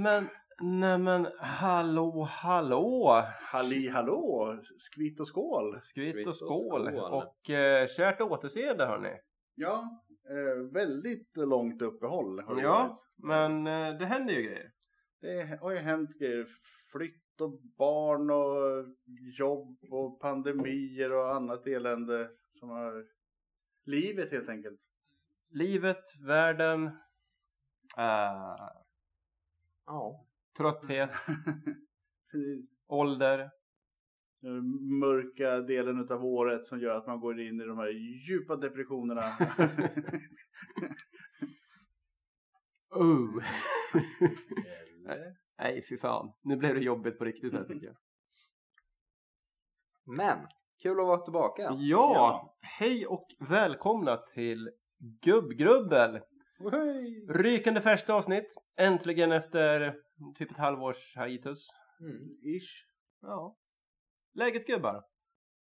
Nämen, nämen, hallå, hallå! Halli hallå! Skvitt och skål! Skvitt och och skål! Och eh, kärt återseende hörni. Ja, eh, väldigt långt uppehåll har det Ja, varit. men eh, det händer ju grejer. Det har ju hänt grejer. Flytt och barn och jobb och pandemier och annat elände som har livet helt enkelt. Livet, världen, eh, Ja. trötthet, Den ålder. mörka delen utav året som gör att man går in i de här djupa depressionerna. Eller? Nej, fy fan. Nu blev det jobbigt på riktigt här tycker jag. Men, kul att vara tillbaka. Ja, Ja. hej och välkomna till Gubbgrubbel. Rykande färskt avsnitt. Äntligen efter typ ett halvårs hiatus. Mm. Ish. Ja. Läget gubbar?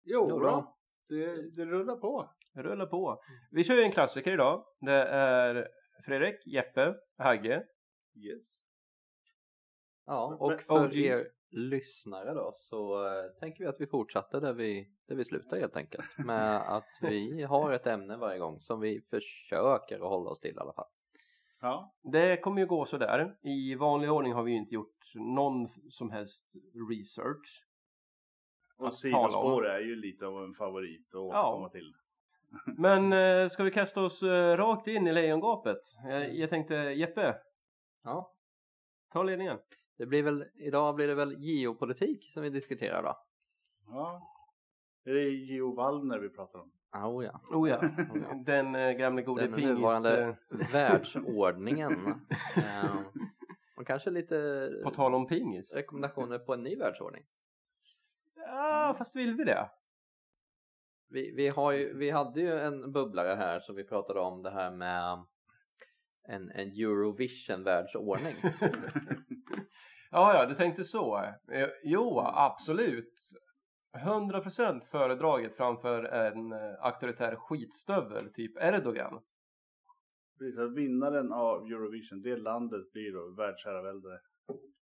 Jo, Jo då. Det, det rullar på. Rulla på. Vi kör ju en klassiker idag. Det är Fredrik, Jeppe, Hagge. Yes. Ja, och för OGs. er lyssnare då så eh, tänker vi att vi fortsätter där vi, där vi slutar helt enkelt. Med att vi har ett ämne varje gång som vi försöker att hålla oss till i alla fall. Ja. Det kommer ju gå sådär. I vanlig ordning har vi ju inte gjort någon som helst research. Och Att tala om. sidospår är ju lite av en favorit att återkomma till. Men eh, ska vi kasta oss eh, rakt in i lejongapet? Jag, jag tänkte Jeppe, Ja, ta ledningen. det blir väl, idag blir det väl geopolitik som vi diskuterar då. Ja. Är det Geo Wallner vi pratar om? Oh, ja. Oh ja, den eh, gamle gode Den pingis. nuvarande Eh, världsordningen. Eh, och kanske lite på tal om pingis. rekommendationer på en ny världsordning. Ja, fast vill vi det? Vi, vi, har ju, vi hade ju en bubblare här som vi pratade om det här med en, en Eurovision-världsordning. ja, ja, du tänkte så. Eh, Jo, absolut. 100% föredraget framför en eh, auktoritär skitstövel, typ Erdogan. Precis, att vinnaren av Eurovision, det landet blir då världsherravälde.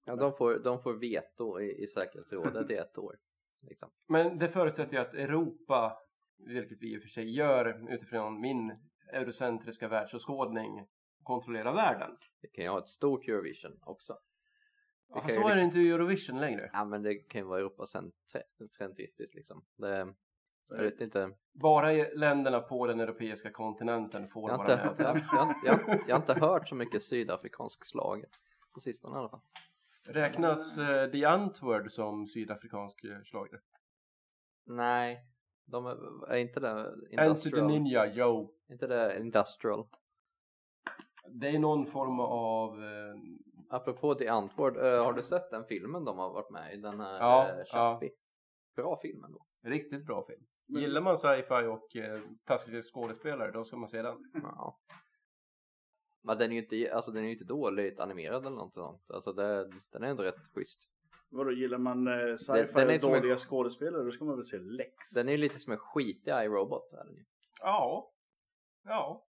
Ja, de, får, de får veto i, i säkerhetsrådet i ett år. Liksom. Men det förutsätter ju att Europa, vilket vi i och för sig gör utifrån min eurocentriska världsåskådning, kontrollerar världen. Det kan ju ha ett stort Eurovision också. Ju så är det liksom- inte i Eurovision längre. Ja, men det kan ju vara Europacentristiskt liksom. Det, jag vet inte. Bara länderna på den europeiska kontinenten får Jag vara inte, med jag, jag, jag, har inte hört så mycket sydafrikansk slag på sistone i alla fall. Räknas eh, The Antwoord som sydafrikansk eh, schlager? Nej, de är, är inte det Enter the industrial? Ninja, yo! Inte det industrial? Det är någon form av... Eh, Apropå The Antwoord, eh, har du sett den filmen de har varit med i? Den här Ja, eh, ja. Bra film ändå. riktigt bra film. Men- Gillar man sci-fi och eh, taskiga skådespelare, då ska man se den. Ja. Men den är ju inte, alltså den är inte dåligt animerad eller något sånt. Alltså det, den är ändå rätt schysst. Vadå, gillar man eh, Den- sci-fi den är och som en- dåliga skådespelare då ska man väl se Lex. Den är ju lite som en skitig iRobot. Är den, ju. Ja. Ja.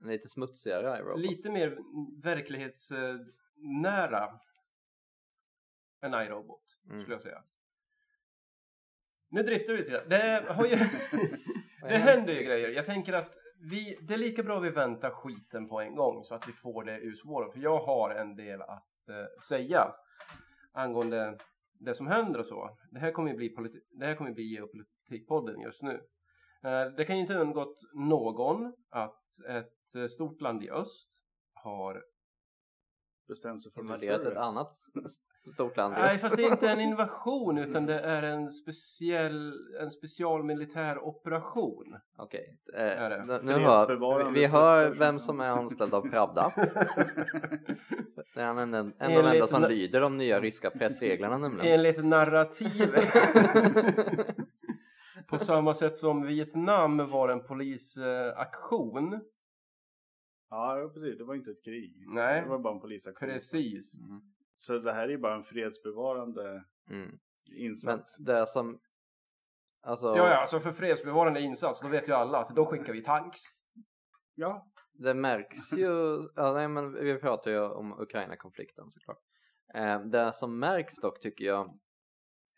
en lite smutsigare iRobot. Lite mer verklighetsnära än iRobot, Mm. skulle jag säga. Nu driftar vi lite grann. Det, har ju, det händer ju grejer. Jag tänker att vi, det är lika bra vi väntar skiten på en gång så att vi får det ur spåren. För jag har en del att eh, säga angående det som händer och så. Det här kommer ju bli, politi- det här kommer bli geopolitikpodden just nu. Eh, det kan ju inte undgått någon att ett eh, stort land i öst har Bestämt sig för att bli ett annat stort land. Nej fast det är inte en invasion utan det är en speciell en special militär operation. Okej, eh, nu- nu hör vi hör vem som- är anställd av Pravda. Det är han en, en, en av de enda som lyder de nya ryska pressreglerna nämligen. Enligt narrativet. På samma sätt som Vietnam var en polisaktion. Ja, precis. Det var inte ett krig. Nej. Det var bara en polisaktion. Precis. Mm. Så det här är ju bara en fredsbevarande Mm. Men insats. det som Alltså, Ja, ja, alltså för fredsbevarande insats, då vet ju alla att då skickar vi tanks. Ja, det märks ju, ja, nej, men vi pratar ju om Ukraina-konflikten såklart. Eh, det som märks dock tycker jag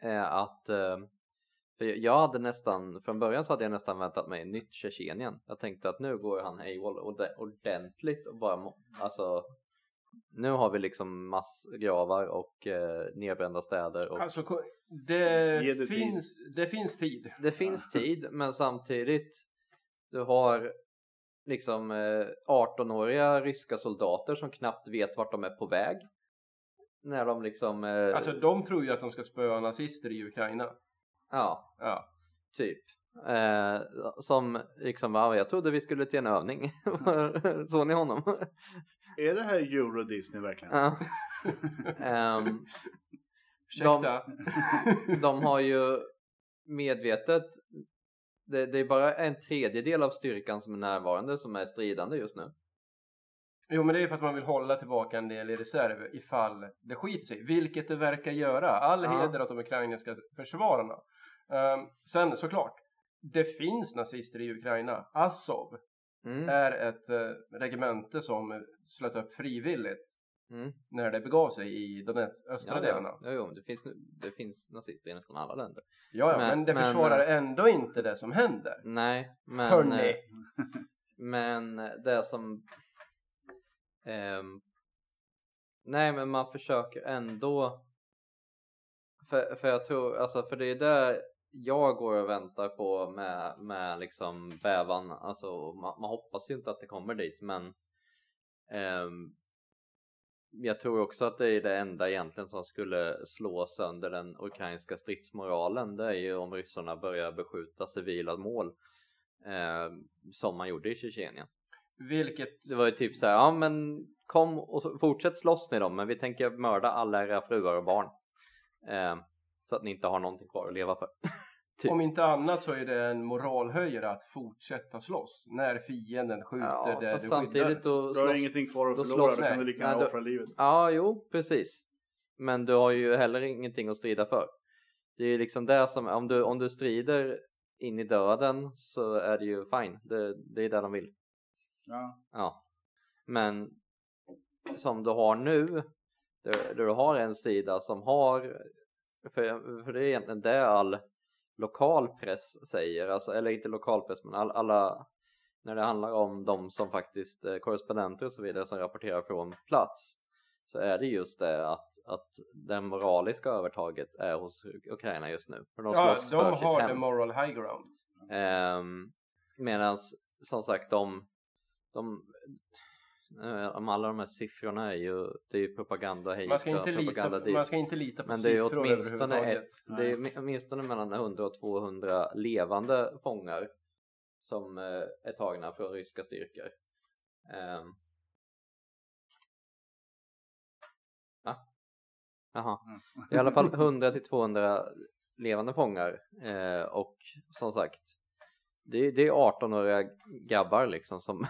är att eh, för jag hade nästan, från början så hade jag nästan väntat mig nytt Tjetjenien. Jag tänkte att nu går han AWOL orde- ordentligt och bara, alltså nu har vi liksom massgravar och eh, nedbrända städer och Alltså, det, det tid. finns, det finns tid. det finns tid men samtidigt du har liksom eh, 18-åriga ryska soldater som knappt vet vart de är på väg. När de liksom, eh, Alltså de tror ju att de ska spöa nazister i Ukraina. Ja Ja. typ. Eh, som liksom, ja, jag trodde vi skulle till en övning. Såg ni honom? Är det här Euro Disney verkligen? ja. Ehm, Ursäkta. de har ju medvetet det, det är bara en tredjedel av styrkan som är närvarande som är stridande just nu. Jo men det är för att man vill hålla tillbaka en del i reserv ifall det skiter sig. Vilket det verkar göra. All Ja. heder åt de ukrainska försvararna. Um, sen såklart. Det finns nazister i Ukraina. Azov Mm. är ett uh, regemente som slöt upp frivilligt Mm. när det begav sig i de östra Ja, delarna. ja. Jo, det finns, det finns nazister i nästan alla länder. Ja, ja, men, Men- det men- försvarar ändå inte det som händer. Nej, men, Hörni. eh, men det som ehm, Nej men man försöker ändå för, för jag tror, alltså för det är där jag går och väntar på med, med liksom bävan, alltså man, man hoppas ju inte att det kommer dit men ehm, jag tror också att det är det enda egentligen som skulle slå sönder den ukrainska stridsmoralen det är ju om ryssarna börjar beskjuta civila mål eh, som man gjorde i Tjetjenien. Vilket... Det var ju typ så här, ja men kom och fortsätt slåss ni dem men vi tänker mörda alla era fruar och barn. Eh, så att ni inte har någonting kvar att leva för. typ. Om inte annat så är det en moralhöjare att fortsätta slåss när fienden skjuter Ja, fast du samtidigt skyddar. då Du har slåss... ingenting kvar att då förlora, slåss- då kan du lika gärna då- offra livet. Ja, jo, precis. Men du har ju heller ingenting att strida för. Det är ju liksom det som, om du, om du strider in i döden så är det ju fine. Det, det är det de vill. Ja. Ja. Men som du har nu, där, där du har en sida som har, för, för det är egentligen det all lokal press säger, alltså, eller inte lokal press men all, alla, när det handlar om de som faktiskt, eh, korrespondenter och så vidare som rapporterar från plats, så är det just det att, att det moraliska övertaget är hos Ukraina just nu. För de Ja, de har the moral high ground. Um, Medan som sagt de, de eh, alla de här siffrorna är ju, det är ju propaganda hit Man ska och inte, propaganda lita, dit. man ska inte lita på Men det är ju åtminstone ett, det är mi- åtminstone mellan 100 och 200 levande fångar som eh, är tagna från ryska styrkor. Um, ja. Jaha. Mm. I alla fall 100 till 200 levande fångar eh, och som sagt det, är- det är 18-åriga grabbar liksom som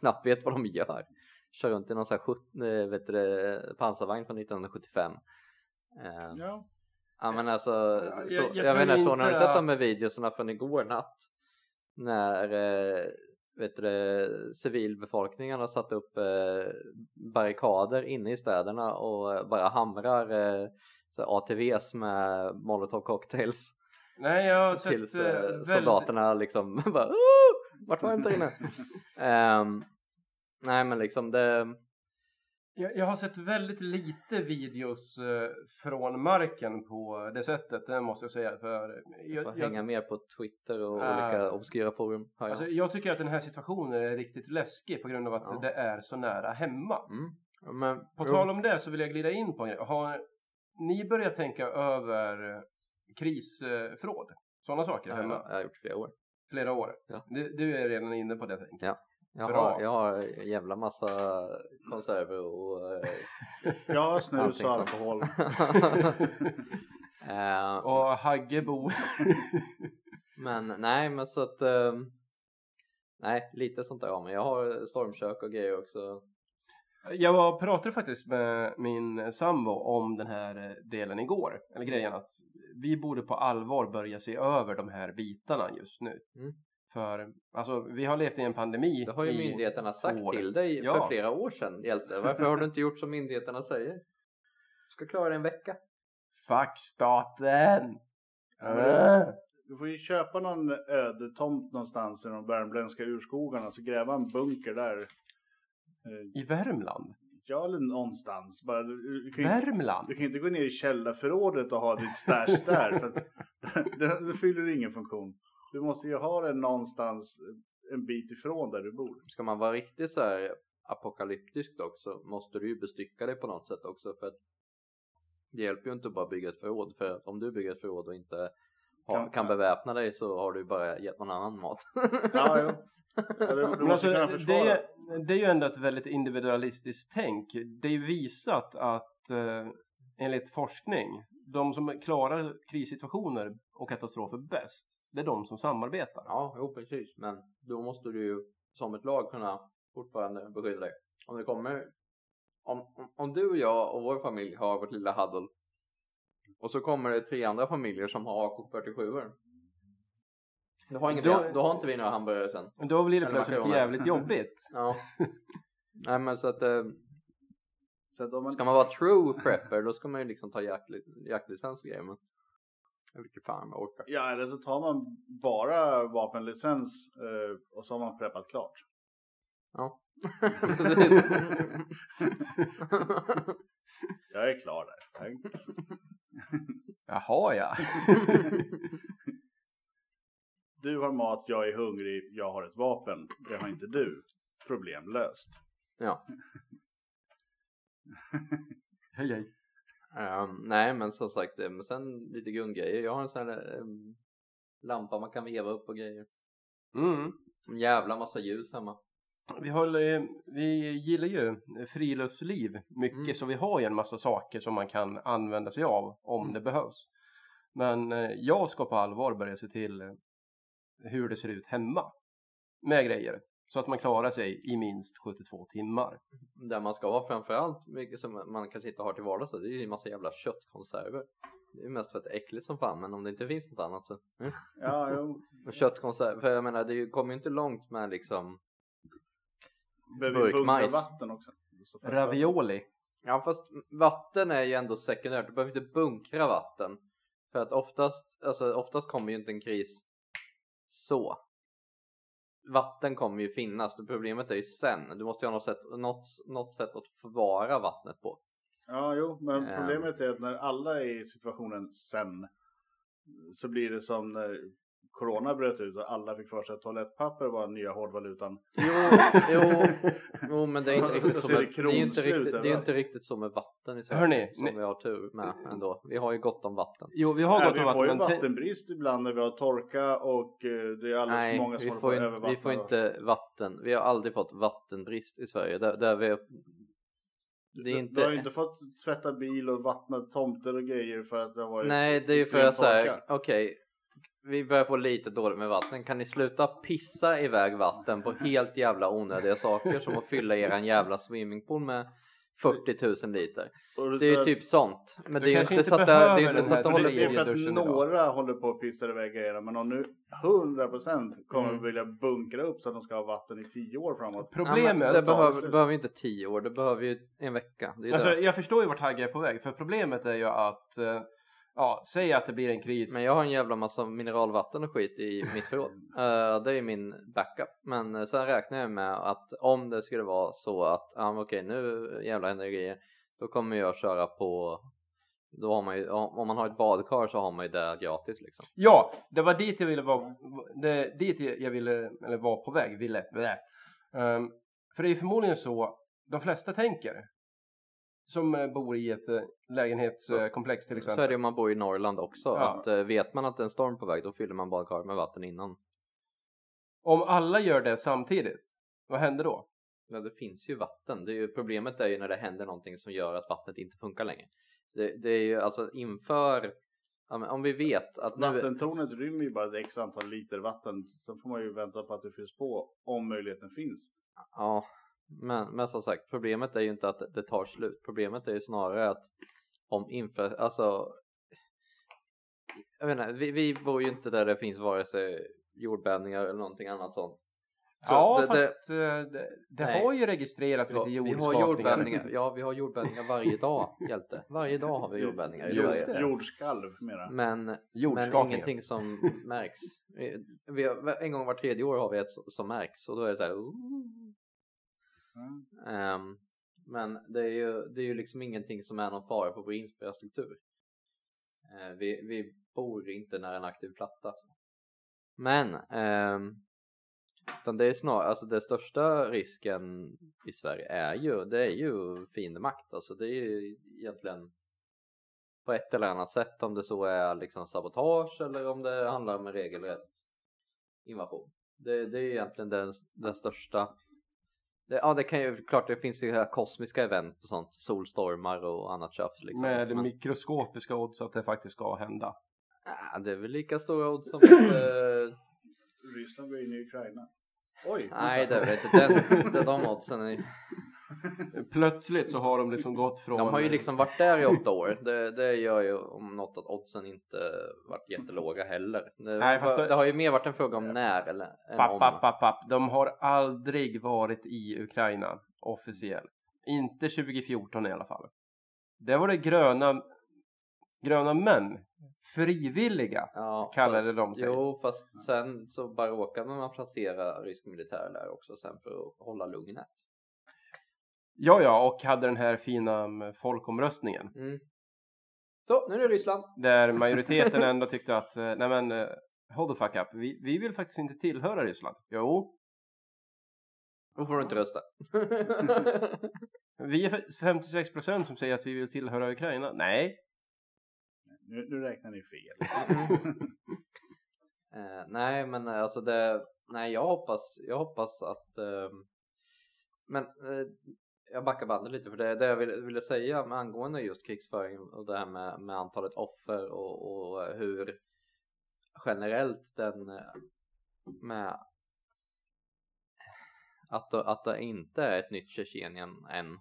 knappt vet vad de gör. Kör runt i någon sån här 70, eh, vet du, pansarvagn från 1975. Eh, ja. Ja men alltså, Ja, så, jag- jag, jag vet inte, så du inte sett de här videorna från igår natt när eh, vet du, civilbefolkningen har satt upp eh, barrikader inne i städerna och eh, bara hamrar eh, så ATVs med molotov cocktails Nej, jag har sett tills eh, eh, väldigt- soldaterna liksom bara "Åh, vart var inte inne? Ehm, nej men liksom det Jag, jag har sett väldigt lite videos eh, från marken på det sättet, det måste jag säga. För jag, får jag, hänga mer på Twitter och Ah. olika obskyra forum jag. alltså, jag tycker att den här situationen är riktigt läskig på grund av att Ja. det är så nära hemma. mm. Men, På tal om det så vill jag glida in på en grej. Har ni börjat tänka över eh, krisförråd? Sådana saker Ja, hemma? jag har gjort flera år. Flera år? Ja. Du, du är redan inne på det tänker Ja. Jag Bra. har, jag har en jävla massa konserver och eh, ja, snus och alkohol. eh, Och Haggebo. Men nej men så att eh, Nej lite sånt där har men jag har stormkök och grejer också Jag var, pratade faktiskt med min sambo om den här eh, delen igår. Eller grejen att vi borde på allvar börja se över de här bitarna just nu. Mm. För alltså, vi har levt i en pandemi. Det har ju i myndigheterna sagt år. till dig Ja. för flera år sedan Hjälte Varför har du inte gjort som myndigheterna säger? ska klara det en vecka. Fuck staten! Äh. Du får ju köpa någon öde tomt någonstans i de värmländska urskogarna så gräva en bunker där. I Värmland? Eller någonstans. Bara, du, du, kan ju, Värmland? du kan ju inte gå ner i källarförrådet och ha ditt stash där. För att, det, det fyller ingen funktion. Du måste ju ha det någonstans en bit ifrån där du bor. Ska man vara riktigt så här apokalyptisk dock så måste du ju bestycka dig på något sätt också för att det hjälper ju inte att bara bygga ett förråd för om du bygger ett förråd och inte har, Kan- kan beväpna dig så har du bara gett någon annan mat. Ja, jo. Ja, du, du måste alltså, kunna det, försvara det är ju ändå ett väldigt individualistiskt tänk. Det är ju visat att eh, enligt forskning, de som klarar krissituationer och katastrofer bäst, det är de som samarbetar. Ja, jo precis. Men då måste du ju som ett lag kunna fortfarande beskydda dig. Om det kommer, om, om, om du och jag och vår familj har vårt lilla huddle och så kommer det tre andra familjer som har AK47 då har, ingen, Då- då har inte vi några hamburgare sen. Då blir det Eller plötsligt makaroner. jävligt jobbigt. Ja. Nej men så att eh, Så att man, ska man vara true prepper då ska man ju liksom ta jaktli- jaktlicens och grejer men jag vet inte fan om jag orkar. ja, eller så tar man bara vapenlicens eh, och så har man preppat klart. Ja. Precis. Jag är klar där. Tack. Jaha ja. Du har mat, jag är hungrig, jag har ett vapen. Det har inte du. Problem löst. ja. hej hej. Ehm, nej men som sagt, eh, men sen lite grundgrejer. Jag har en sån här ehm, lampa man kan veva upp och grejer. Mm. En jävla massa ljus hemma. Vi, håller, vi gillar ju friluftsliv mycket Mm. så vi har ju en massa saker som man kan använda sig av om Mm. det behövs. Men eh, jag ska på allvar börja se till hur det ser ut hemma med grejer så att man klarar sig i minst 72 timmar. Där man ska ha framförallt mycket som man kanske inte har till vardags. så Det är ju en massa jävla köttkonserver. Det är mest för att det är äckligt som fan men om det inte finns något annat så. Mm. Ja, jo. Köttkonserver, för jag menar det kommer ju inte långt med liksom Burkmajs. vatten också. Ravioli. Ja fast vatten är ju ändå sekundärt, du behöver inte bunkra vatten. För att oftast, alltså oftast kommer ju inte en kris så. Vatten kommer ju finnas, det problemet är ju sen. Du måste ju ha något sätt, något, något sätt att förvara vattnet på. Ja, jo, men Ehm. problemet är att när alla är i situationen sen så blir det som när corona bröt ut och alla fick för sig att toalettpapper var nya hårdvalutan. Jo, jo, jo men det är inte riktigt så med, det det är ju inte riktigt, det är ju inte riktigt så med vatten i Sverige som ni- vi har tur med ändå. Vi har ju gott om vatten. Jo, vi har Nej, gått vi om får ju vatten. men te- vattenbrist ibland när vi har torka och eh, det är alldeles Nej, för många som vi får, in, vi får inte vatten. Vi har aldrig fått vattenbrist i Sverige. Där, där vi, det är Du- inte... Du har inte fått tvätta bil och vattna tomter och grejer för att det har varit Nej, det är ju för att säga, okej, vi börjar få lite dåligt med vatten. Kan ni sluta pissa iväg vatten på helt jävla onödiga saker som att fylla eran jävla swimmingpool med 40 000 liter. Det är ju typ sånt. Men det är ju inte så att det, det är inte så att det håller det är på. för att duschen idag. några håller på att pissa iväg grejerna men om nu 100% kommer Mm. vilja bunkra upp så att de ska ha vatten i 10 år framåt. Ja, Problemet... det tar behöver, det behöver ju inte 10 år, det behöver ju en vecka. Det Alltså, det. jag förstår ju vart Hagge är på väg. För problemet är ju att... Ja, säg att det blir en kris. Men jag har en jävla massa mineralvatten och skit i mitt förråd. Eh, det är min backup. Men eh, sen räknar jag med att om det skulle vara så att, men okej nu jävla grejer. Då kommer jag köra på, då har man ju, om man har ett badkar så har man ju det gratis liksom. Ja, det var dit jag ville vara, det, dit jag ville, eller var på väg, ville, blä. Ehm, för det är förmodligen så de flesta tänker. Som eh, bor i ett eh, lägenhetskomplex till Så är exempel. det om man bor i Norrland också. Ja. Att, eh, vet man att det är en storm på väg då fyller man badkar med vatten innan. Om alla gör det samtidigt, vad händer då? Ja, det finns ju vatten. Det är ju, problemet är ju när det händer någonting som gör att vattnet inte funkar längre. Det, det är ju alltså inför, om vi vet att nu, Vattentornet rymmer ju bara ett x antal liter vatten. Sen får man ju vänta på att det fylls på om möjligheten finns. ja, men, men som sagt, problemet är ju inte att det, det tar slut. Problemet är ju snarare att om inför, alltså, jag menar, vi, vi bor ju inte där det finns vare sig jordbävningar eller någonting annat sånt. Så Ja, det- fast eh, det, det Nej. har ju registrerats lite vi har jordskakningar. jordbävningar. Ja, vi har jordbävningar varje dag, hjälte. Varje dag har vi jordbävningar i Just Sverige. det. Jordskalv mera. Men, men ingenting som märks. Vi har, en gång var tredje år har vi ett som märks och då är det så här. Mm. Um, men det är, ju, det är ju liksom ingenting som är någon fara på vår infrastruktur. Uh, vi, vi bor inte nära en aktiv platta. Men um, utan det är snarare, alltså det största risken i Sverige är ju, det är ju fiendemakt. Alltså det är ju egentligen på ett eller annat sätt om det så är liksom sabotage eller om det handlar om en regelrätt invasion. Det, det är egentligen den, den största ja det kan ju, klart det finns ju här kosmiska event och sånt, solstormar och annat tjafs liksom. Med Men- mikroskopiska odds att det faktiskt ska hända. Ja, det är väl lika stora odds som att, eh, Ryssland går in i Ukraina. Oj! Nej det vänta. vet inte, den, de oddsen är, Plötsligt så har de liksom gått från... De har ju liksom varit där i åtta år. Det, det gör ju om något att oddsen inte varit jättelåga heller. Det, Nej, fast det, det- har ju mer varit en fråga om när eller än Papp, om. papp, papp, papp. De har aldrig varit i Ukraina officiellt. Inte 2014 i alla fall. Det var det gröna, gröna män, frivilliga. Ja, kallade fast, de sig. Jo, fast sen så bara råkade man placera rysk militär där också sen för att hålla lugnet. Ja, ja, och hade den här fina mm, folkomröstningen. Mm. Så, nu är det Ryssland. Där majoriteten ändå tyckte att, eh, nej men, eh, hold the fuck up. Vi, vi vill faktiskt inte tillhöra Ryssland. Jo, Då får du inte rösta. vi är 56% som säger att vi vill tillhöra Ukraina. Nej, Nu, nu räknar ni fel. Eh, nej men alltså det, nej jag hoppas, jag hoppas att ehm, men eh, jag backar bandet lite för det, det jag ville, ville säga med angående just krigsföring och det här med, med antalet offer och, och hur generellt den med att, det- att det inte är ett nytt Tjetjenien än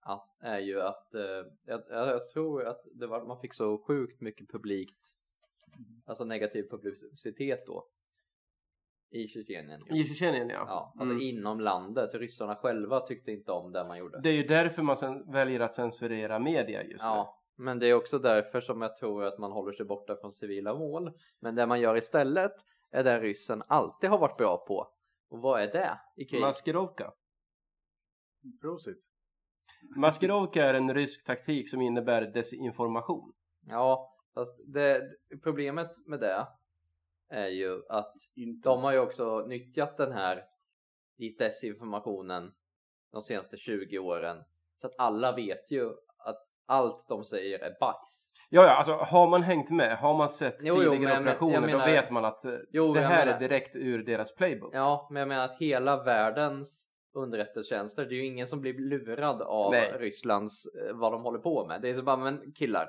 att, är ju att eh, jag, jag tror att det var, man fick så sjukt mycket publikt alltså negativ publicitet då i Tjetjenien. ju. i Tjetjenien ja. Ja, alltså Mm. inom landet. Ryssarna själva tyckte inte om det man gjorde. Det är ju därför man sen väljer att censurera media just nu. Ja, men det är också därför som jag tror att man håller sig borta från civila mål. Men det man gör istället är det ryssen alltid har varit bra på. Och vad är det i krig? Maskerovka. Prosit. Maskerovka är en rysk taktik som innebär desinformation. Ja, fast det, problemet med det är ju att Inte. de har ju också nyttjat den här desinformationen de senaste 20 åren. Så att alla vet ju att allt de säger är bajs. Ja, ja, alltså har man hängt med, har man sett Jo, jo, tidigare jag men- operationer, menar- då vet man att eh, Jo, det här menar- är direkt ur deras playbook. Ja, men jag menar att hela världens underrättelsetjänster, det är ju ingen som blir lurad av Nej. Rysslands eh, vad de håller på med. Det är så bara, men killar.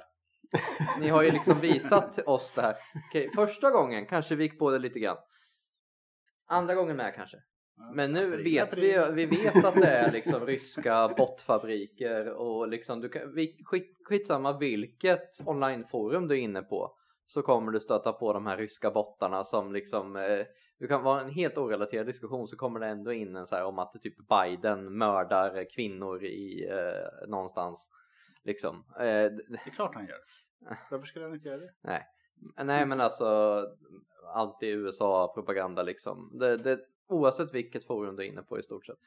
Ni har ju liksom visat oss det här. Okej, första gången kanske vi gick på det lite grann. Andra gången med kanske. Men nu vet vi, vi vet att det är liksom ryska botfabriker och liksom du kan, vi, skit, skitsamma vilket onlineforum du är inne på så kommer du stöta på de här ryska bottarna som liksom eh, du kan vara en helt orelaterad diskussion så kommer det ändå in en så här om att typ Biden mördar kvinnor i eh, någonstans liksom. Eh, Det är klart han gör. Varför skulle han inte göra det? Nej men alltså anti-USA-propaganda liksom. Det, det, oavsett vilket forum du är inne på i stort sett.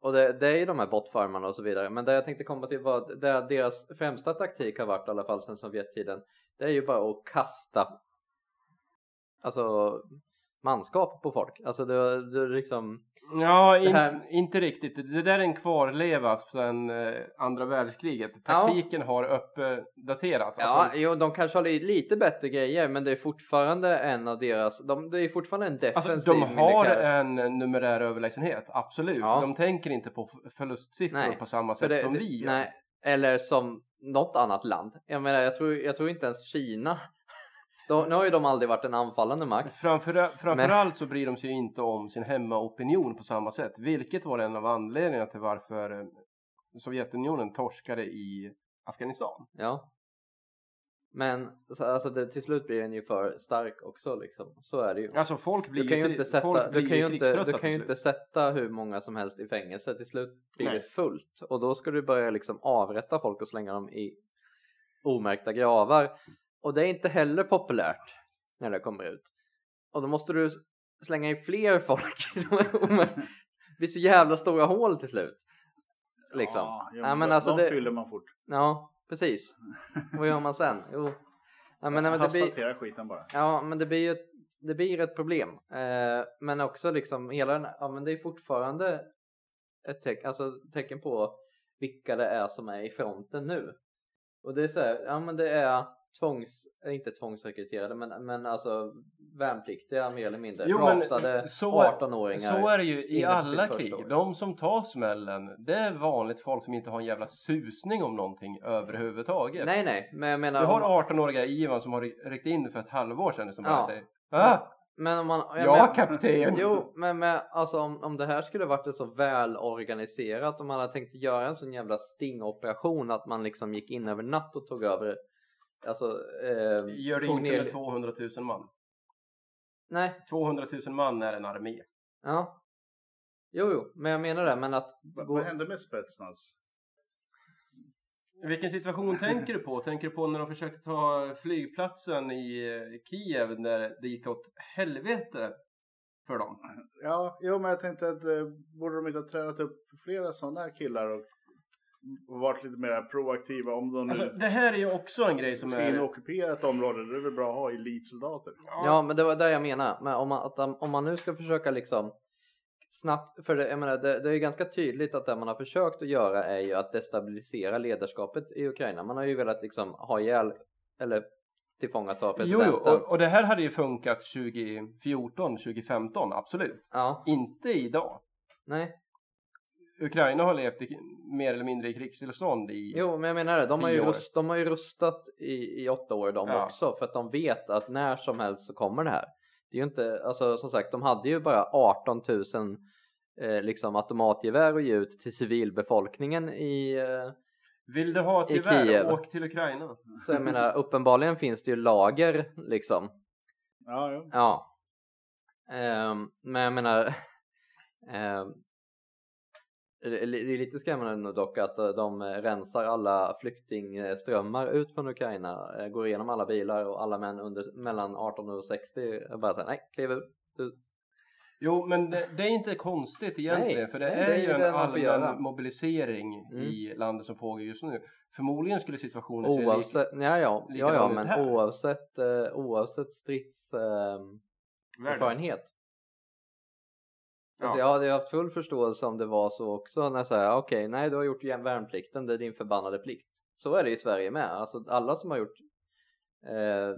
Och det, det är ju de här botfarmarna och så vidare. Men det jag tänkte komma till var det deras främsta taktik har varit i alla fall sedan Sovjettiden. Det är ju bara att kasta alltså manskap på folk. Alltså det, det liksom Ja, in, här- inte riktigt. Det där är en kvarleva sedan eh, andra världskriget. Ja. Taktiken har uppdaterats. Ja, Alltså, jo, de kanske har li- lite bättre grejer men det är fortfarande en av deras, de, det är fortfarande en defensiv alltså, de har militär. en numerär överlägsenhet, absolut. Ja. De tänker inte på förlustsiffror Nej, på samma sätt det, som det, vi gör. nej, eller som något annat land. Jag menar, jag tror, jag tror inte ens Kina. De, nu har ju de aldrig varit en anfallande makt. Framför, framförallt Men- så bryr de sig ju inte om sin hemmaopinion på samma sätt. Vilket var en av anledningarna till varför eh, Sovjetunionen torskade i Afghanistan. Ja. Men så, alltså det, till slut blir den ju för stark också liksom. Så är det ju. Alltså folk blir Du kan ju inte sätta, folk du kan ju inte, du kan ju inte sätta hur många som helst i fängelse. Till slut blir Nej. det fullt och då ska du börja liksom avrätta folk och slänga dem i omärkta gravar. Och det är inte heller populärt när det kommer ut. Och då måste du slänga i fler folk. det blir så jävla stora hål till slut. Liksom. Ja, men de, alltså de det- fyller man fort. Ja, precis. Vad gör man sen? Jo. Ja, men, men det blir, skiten bara. Ja, men det blir ju ett, det blir ett problem. Eh, men också liksom hela den, ja men det är fortfarande ett teck, alltså, tecken på vilka det är som är i fronten nu. Och det är så här, ja men det är tvångs, inte tvångsrekryterade men, men alltså värnpliktiga mer eller mindre. Jo, men Draftade så- 18-åringar. Så är det ju i alla krig. De som tar smällen, det är vanligt folk som inte har en jävla susning om någonting överhuvudtaget. Nej nej, men jag menar Du om- har 18-åriga Ivan som har ry- ryckt in för ett halvår sedan som bara Ja. säger ah, men om man, jag Ja men- kapten! Jo, men med, alltså om, om det här skulle varit så väl organiserat om man hade tänkt göra en sån jävla stingoperation att man liksom gick in över natt och tog över alltså eh, Gör det inte ner- med 200 000 man. Nej, 200 000 man är en armé. ja. Jo, jo, men jag menar det, men att Va- gå... Vad hände med Spetsnaz? Vilken situation tänker du på? Tänker du på när de försökte ta flygplatsen i eh, Kiev när det gick åt helvete för dem? Ja, jo, men jag tänkte att eh, borde de inte ha tränat upp flera sådana här killar och varit lite mer proaktiva om de nu Alltså, det här är ju också en grej som ska in och är... ockupera ett område. Det är väl bra att ha elitsoldater. Ja, men det var det jag menar. Men om man, att, om man nu ska försöka liksom snabbt, för det, jag menar, det, det är ju ganska tydligt att det man har försökt att göra är ju att destabilisera ledarskapet i Ukraina. Man har ju velat liksom ha ihjäl eller tillfångata presidenten. jo, och, och det här hade ju funkat 2014, 2015, absolut. Ja, Inte idag. nej. Ukraina har levt i, mer eller mindre i krigstillstånd i... Jo, men jag menar det. De har ju, rust, de har ju rustat i, i åtta år de Ja. också för att de vet att när som helst så kommer det här. Det är ju inte, alltså som sagt, de hade ju bara 18 000 eh, liksom automatgevär ge ut till civilbefolkningen i eh, Vill du ha tyvärr, Kiev. åk till Ukraina. Så jag menar uppenbarligen finns det ju lager liksom. Ja, jo. Ja. Ehm, men jag menar. det är lite skrämmande dock att eh, de rensar alla flyktingströmmar ut från Ukraina. eh, Går igenom alla bilar och alla män under, mellan 18 och 60 och bara säger nej, kliv ut. Jo, men det, det är inte konstigt egentligen Nej, för det nej, är det är ju en allmän mobilisering Mm. i landet som pågår just nu. Förmodligen skulle situationen se lik... Oavsett, ja, ja, ja, ja likadan ut men här. oavsett, eh, oavsett strids eh, världen. Erfarenhet. Ja. Alltså jag hade haft full förståelse om det var så också när jag säger okej, nej du har gjort igen värnplikten, det är din förbannade plikt. Så är det i Sverige med, alltså alla som har gjort eh,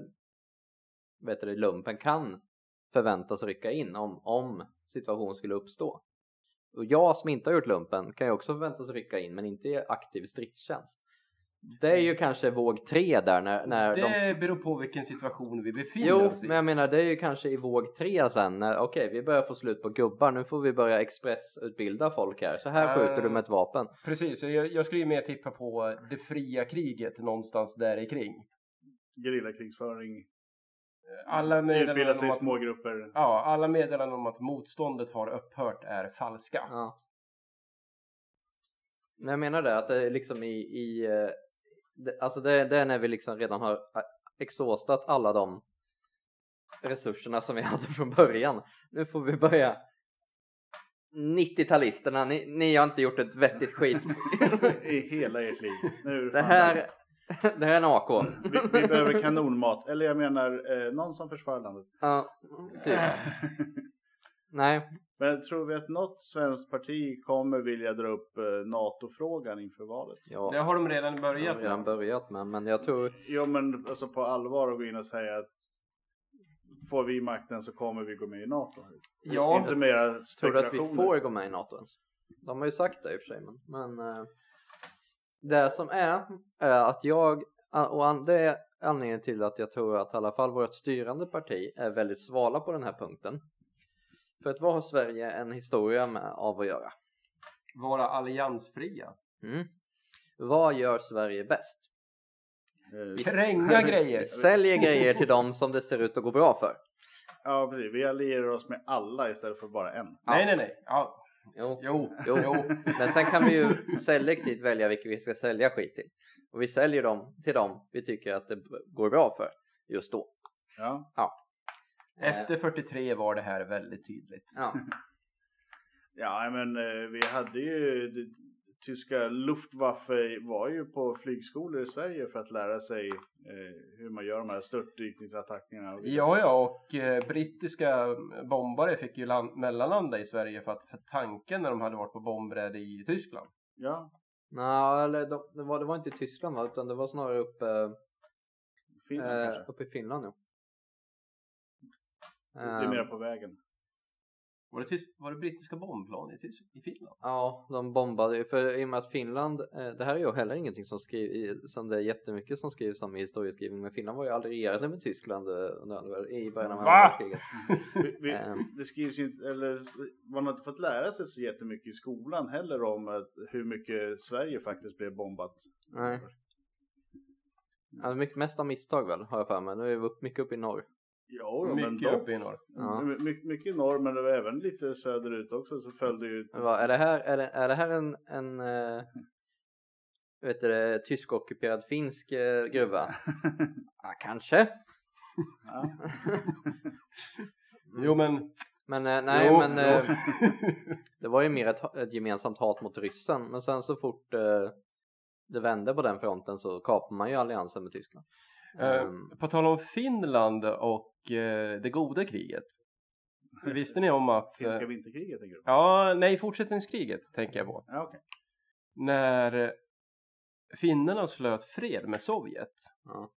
vet du, lumpen kan förväntas rycka in om, om situation skulle uppstå. Och jag som inte har gjort lumpen kan ju också förväntas rycka in men inte i aktiv stridstjänst. Det är ju kanske våg tre där när, när de Det beror på vilken situation vi befinner Jo, oss i. men jag menar det är ju kanske i våg tre sen när okej, vi börjar få slut på gubbar, nu får vi börja expressutbilda folk här. Så här skjuter du med ett vapen. Precis, jag, jag skulle ju mer tippa på det fria kriget någonstans där i kring. Gerillakrigsföring. Alla Utbilda meddelanden, sig om i att, små grupper. ja, alla meddelanden om att motståndet har upphört är falska. Ja. Men jag menar det att det är liksom i, i eh, det, alltså det, det är när vi liksom redan har eh, exhaustat alla de resurserna som vi hade från början. Nu får vi börja 90-talisterna, ni, ni har inte gjort ett vettigt skit. I hela ert liv. Nu det, här, det här är en AK. Vi, vi behöver kanonmat. Eller jag menar eh, någon som försvarar landet. Ja, typ. Nej, Men tror vi att något svenskt parti kommer vilja dra upp eh, NATO-frågan inför valet? ja, Det har de redan börjat har redan med. börjat med, men jag tror Jo men alltså på allvar att gå in och säga att får vi makten så kommer vi gå med i NATO. Ja, Inte mera Tror du att vi får gå med i NATO ens? De har ju sagt det i och för sig men, men eh, Det som är, är att jag och an- det är anledningen till att jag tror att i alla fall vårt styrande parti är väldigt svala på den här punkten. För att vad har Sverige en historia med av att göra? vara alliansfria. Mm. Vad gör Sverige bäst? Eh, Kränga grejer. Vi säljer grejer till dem som det ser ut att gå bra för. Ja, precis. Vi allierar oss med alla istället för bara en. Nej, nej, nej. Ja. Jo. Jo, Jo. jo. Men sen kan vi ju selektivt välja vilka vi ska sälja skit till. Och vi säljer dem till dem vi tycker att det går bra för just då. Ja, Eh, Efter 43 var det här väldigt tydligt. Ja. ja men eh, vi hade ju det, tyska Luftwaffe var ju på flygskolor i Sverige för att lära sig eh, hur man gör de här störtdykningsattackerna. Ja, ja, och eh, brittiska bombare fick ju land, mellanlanda i Sverige för att tanken när de hade varit på bombräde i Tyskland. Ja, Nå, eller de, det, var, det var inte i Tyskland va? Utan det var snarare uppe, Finland eh, uppe i Finland ja. Det är mer Eh, på vägen. Var det, tys- var det brittiska bombplan i, Tys- i Finland? Ja, de bombade för i och med att Finland, eh, det här är ju heller ingenting som, skriv, i- som det är jättemycket som skrivs om i historieskrivning, men Finland var ju allierade med Tyskland eh, under, andra- i början av andra världskriget. Ehm. det skrivs ju inte, eller man har inte fått lära sig så jättemycket i skolan heller om att, hur mycket Sverige faktiskt blev bombat. Nej. Alltså mycket, mest av misstag väl, har jag för mig. Nu är vi upp, mycket uppe i norr. Jo, jo, men Mycket dock. uppe i norr. Ja. My, my- mycket i norr, men det var även lite söderut också så följde ju Va, är, det här, är, det, är det här en, en eh, vet du, tysk-ockuperad finsk eh, gruva? Ja, kanske. ja. Jo, men... Men eh, nej, jo, men jo. eh, det var ju mer ett, ett gemensamt hat mot ryssen. Men sen så fort det vände på den fronten så kapade man ju alliansen med Tyskland. Ehm, på tal om Finland och eh, det goda kriget. Visste ni om att... Finska Eh, vinterkriget tänker du? ja, nej, fortsättningskriget tänker jag på. Ja, okej. När eh, finnarna slöt fred med Sovjet. Ja.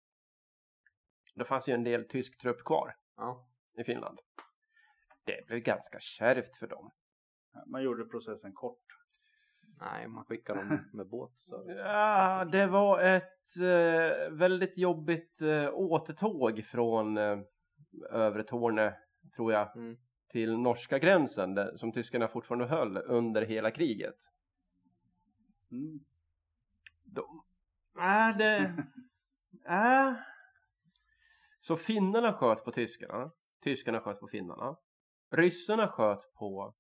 Då fanns ju en del tysk trupp kvar ja. i Finland. Det blev ganska kärvt för dem. Man gjorde processen kort. Nej, man skickar dem med båt. Så. Ja, det var ett eh, väldigt jobbigt eh, återtåg från eh, Övre Torne, tror jag, Mm. till norska gränsen där, som tyskarna fortfarande höll under hela kriget. Mm. De, äh, det, äh. Så finnarna sköt på tyskarna, tyskarna sköt på finnarna, ryssarna sköt på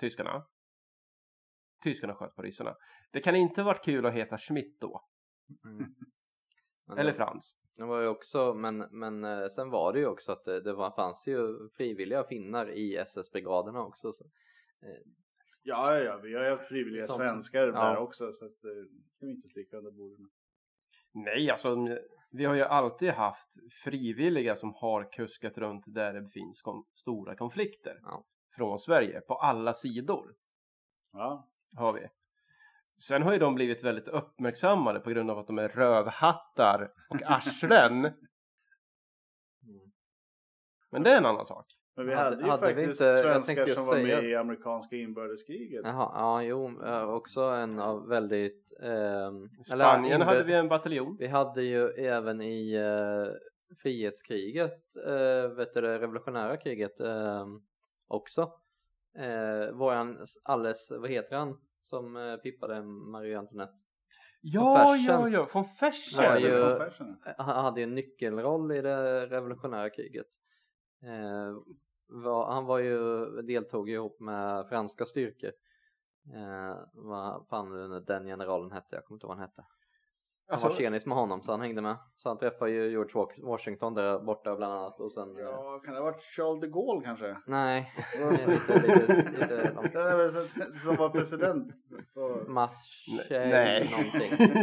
tyskarna, tyskarna sköt på ryssarna. Det kan inte varit kul att heta Schmidt då, Mm. Eller det, Frans. det var ju också, men, men eh, sen var det ju också att det, det var, fanns ju frivilliga finnar i SS-brigaderna också. Så. Ja, ja, ja, vi har ju haft frivilliga Sånt. svenskar Ja. där också så att eh, det ska vi inte sticka under bordet. Nej, alltså vi har ju alltid haft frivilliga som har kuskat runt där det finns kon- stora konflikter Ja. från Sverige på alla sidor Ja, har vi. Sen har ju de blivit väldigt uppmärksammade på grund av att de är rövhattar och arslen. Mm. Men det är en annan sak. men vi Hade- hade, ju hade vi faktiskt inte- svenskar som var säga- med i amerikanska inbördeskriget. Jaha, ja jo, eh, också en av väldigt... eller, Spanien inbör- hade vi en bataljon. Vi hade ju även i eh, frihetskriget, eh, vet du det, revolutionära kriget eh, också. Eh, våran alldeles, vad heter han som eh, pippade Marie Antoinette? Ja, ja, ja, från var Fersen. ju- Från Fersen. Eh, Han hade ju en nyckelroll i det revolutionära kriget. Eh, var, han var ju, deltog ihop med franska styrkor. Eh, vad fan nu den generalen hette, jag kommer inte ihåg vad han hette. Han Alltså, var tjenis med honom så han hängde med. Så han träffade ju George Wa- Washington där borta bland annat och sen... eh, Ja, kan det ha varit Charles de Gaulle kanske? Nej, lite, lite, lite långt. Som var president. Mache nej. någonting.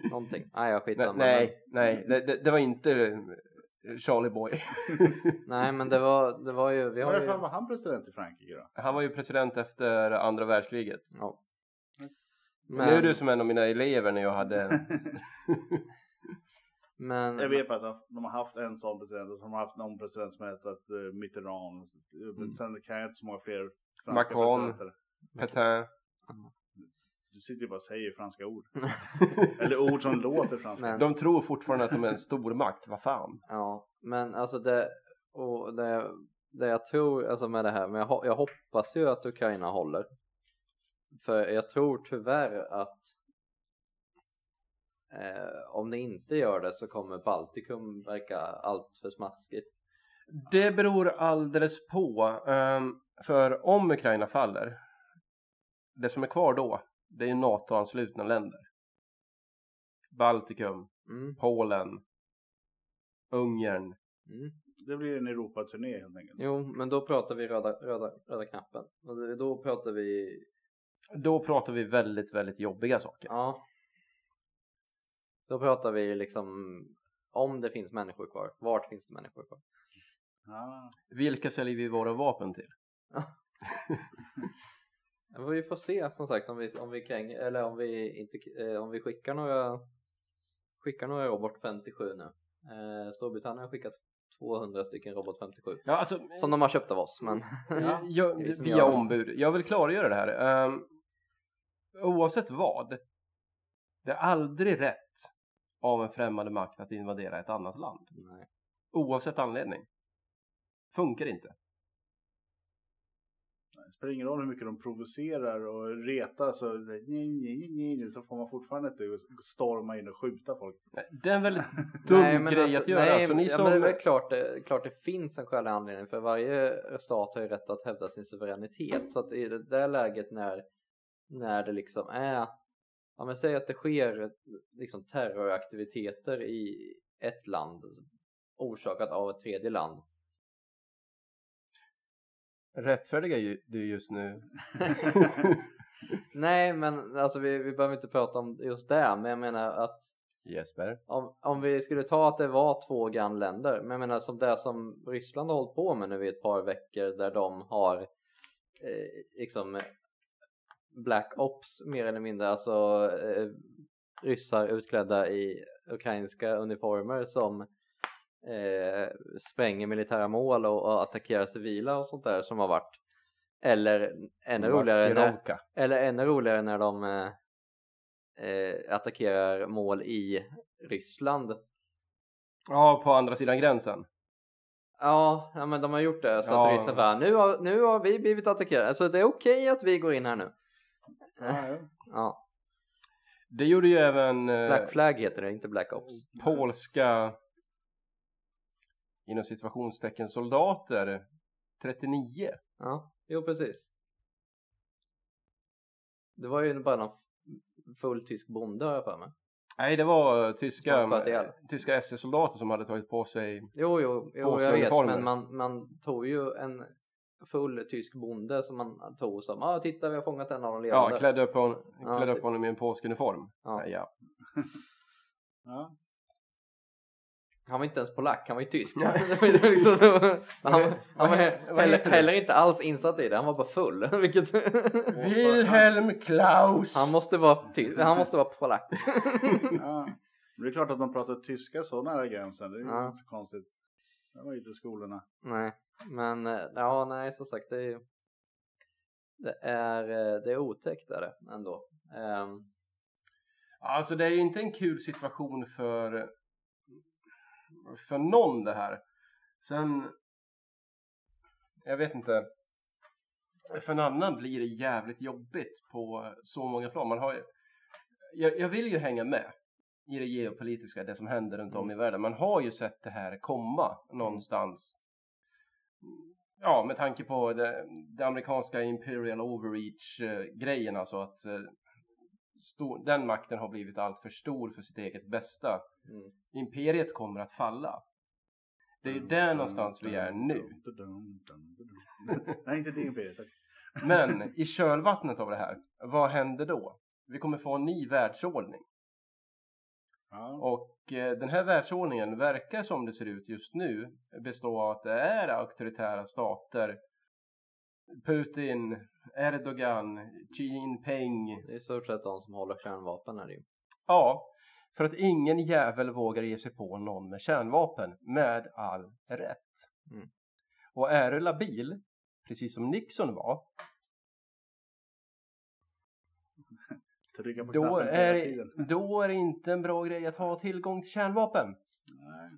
Någonting. Nej, jag nej, skitsamma. nej, nej, det, det, det var inte eh, Charlie Boy. Nej, men det var, det var ju... Vi har Varför ju var han president i Frankrike då? Han var ju president efter andra världskriget. ja. Men... Nu är du som en av mina elever när jag hade men, Jag vet att de har haft en sån president och så har de haft någon president som hetat uh, Mitterrand. Mm. Sen kan jag inte så många fler franska Macron. presidenter. Petain. Du sitter ju bara och säger franska ord. Eller ord som låter franska. Men- De tror fortfarande att de är en stormakt, vad fan. Ja, men alltså det, och det, det jag tror alltså med det här, men jag, jag hoppas ju att Ukraina håller. För jag tror tyvärr att eh, om det inte gör det så kommer Baltikum verka allt för smaskigt. Det beror alldeles på. ehm, för om Ukraina faller, det som är kvar då, det är ju NATO-anslutna länder. Baltikum, Mm, Polen, Ungern. mm. Det blir en Europaturné helt enkelt. Jo, men då pratar vi röda, röda, röda knappen. Och då pratar vi, Då pratar vi väldigt, väldigt jobbiga saker. ja. Då pratar vi liksom om det finns människor kvar. Vart finns det människor kvar? Ja. Vilka säljer vi våra vapen till? Ja, Vi får se som sagt om vi, om vi kräng, eller om vi inte, eh, om vi skickar några skickar några robot 57 nu. Eh, Storbritannien har skickat 200 stycken robot 57 Ja, alltså, som de har köpt av oss men Ja, jag, via ombud. Jag vill klargöra det här. Um, oavsett vad. Det är aldrig rätt av en främmande makt att invadera ett annat land. nej. Oavsett anledning. Funkar inte. Det spelar ingen roll hur mycket de provocerar och retar så, nej, nej, nej, nej, så får man fortfarande inte storma in och skjuta folk. Det är en väldigt dum Nej, men grej alltså, att göra. Nej, så ni ja, som... men det är klart det, klart det finns en skälig anledning för varje stat har ju rätt att hävda sin suveränitet så att i det där läget när när det liksom är ja men säg att det sker liksom terroraktiviteter i ett land orsakat av ett tredje land Rättfärdiga ju du just nu. Nej men alltså vi, vi behöver inte prata om just det men jag menar att Jesper. om, om vi skulle ta att det var två grannländer, men jag menar som det som Ryssland har hållit på med nu i ett par veckor där de har eh, liksom Black Ops mer eller mindre, alltså eh, ryssar utklädda i ukrainska uniformer som eh, spränger militära mål och, och attackerar civila och sånt där som har varit. Eller ännu roligare när, eller ännu roligare när de eh, eh, attackerar mål i Ryssland. Ja, på andra sidan gränsen. Ja, ja men de har gjort det så Ja. att ryssen bara nu har, nu har vi blivit attackerade. Alltså det är okej att vi går in här nu. Ja, ja. Det gjorde ju även eh, Black Flag heter det, inte Black Ops. polska inom situationstecken soldater 39. Ja, jo precis. Det var ju bara någon full tysk bonde har jag för mig. Nej, det var tyska, Som sköt ihjäl. tyska SS-soldater som hade tagit på sig Jo, jo, jo jag vet, men man, man tog ju en full tysk bonde som man tog som, ja ah, titta vi har fångat en av dem levande. Ja, klädde upp, hon, Ja, klädde upp honom i en polsk uniform. Ja. Ja. Ja. Han var inte ens polack, han var ju tysk. Ju liksom, han, Vad- han var heller, heller inte alls insatt i det, han var bara full. Vilket Wilhelm Klaus! han, måste vara ty, han måste vara polack. Ja. Men det är klart att de pratar tyska så nära gränsen. Det är ju Ja. inte så konstigt. Det var ju inte skolorna. nej, men eh, ja, nej som sagt det är det är, eh, det är otäckt är det ändå. Ehm, Alltså det är ju inte en kul situation för för någon det här. Sen jag vet inte. För en annan blir det jävligt jobbigt på så många plan. Man har ju, jag, jag vill ju hänga med i det geopolitiska, det som händer runt om i världen. Man har ju sett det här komma någonstans. Ja, med tanke på det, det amerikanska imperial overreach eh, grejen alltså att eh, stor, den makten har blivit allt för stor för sitt eget bästa. mm. Imperiet kommer att falla. Det är ju där någonstans vi är nu. Nej, inte det imperiet. Men i kölvattnet av det här, vad händer då? Vi kommer få en ny världsordning. Ja. Och eh, den här världsordningen verkar som det ser ut just nu bestå av att det är auktoritära stater. Putin, Erdogan, Xi Jinping. Det är i stort sett de som håller kärnvapen är det ju. Ja, för att ingen jävel vågar ge sig på någon med kärnvapen med all rätt. Mm. Och är du labil, precis som Nixon var, Trycka på då knappen är, hela tiden. då är det inte en bra grej att ha tillgång till kärnvapen. Nej.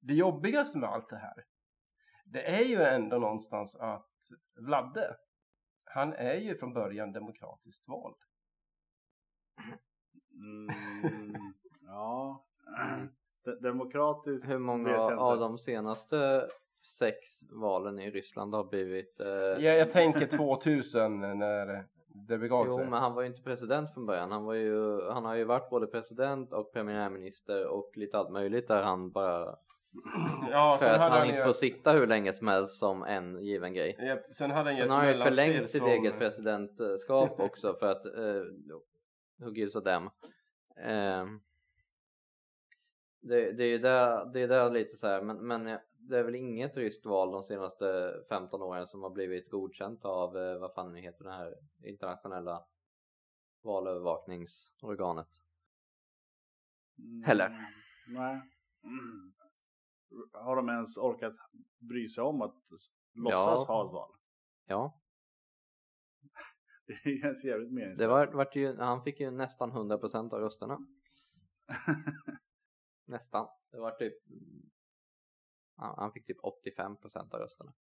Det jobbigaste med allt det här, det är ju ändå någonstans att Vladde, han är ju från början demokratiskt vald. Mm, ja. De- Demokratiskt Hur många av de senaste sex valen i Ryssland har blivit eh, Ja, jag tänker 2000 när det begav Jo sig. men han var ju inte president från början. Han, var ju, han har ju varit både president och premiärminister och lite allt möjligt där han bara Ja, för att han han inte ju, får sitta hur länge som helst som en given grej. ja, sen hade han Sen har han ju förlängt sitt som- eget presidentskap också för att uh, who gives a damn. Ehm, det, det är ju där, det är där lite så här, men, men eh, det är väl inget ryskt val de senaste 15 åren som har blivit godkänt av eh, vad fan nu heter det här internationella valövervakningsorganet. Mm, Heller. Nej. Mm. Har de ens orkat bry sig om att låtsas ha ett val? Ja, Det känns jävligt meningslöst. det var, vart ju, han fick ju nästan 100% av rösterna. Nästan. Det var typ ja, han fick typ 85% av rösterna.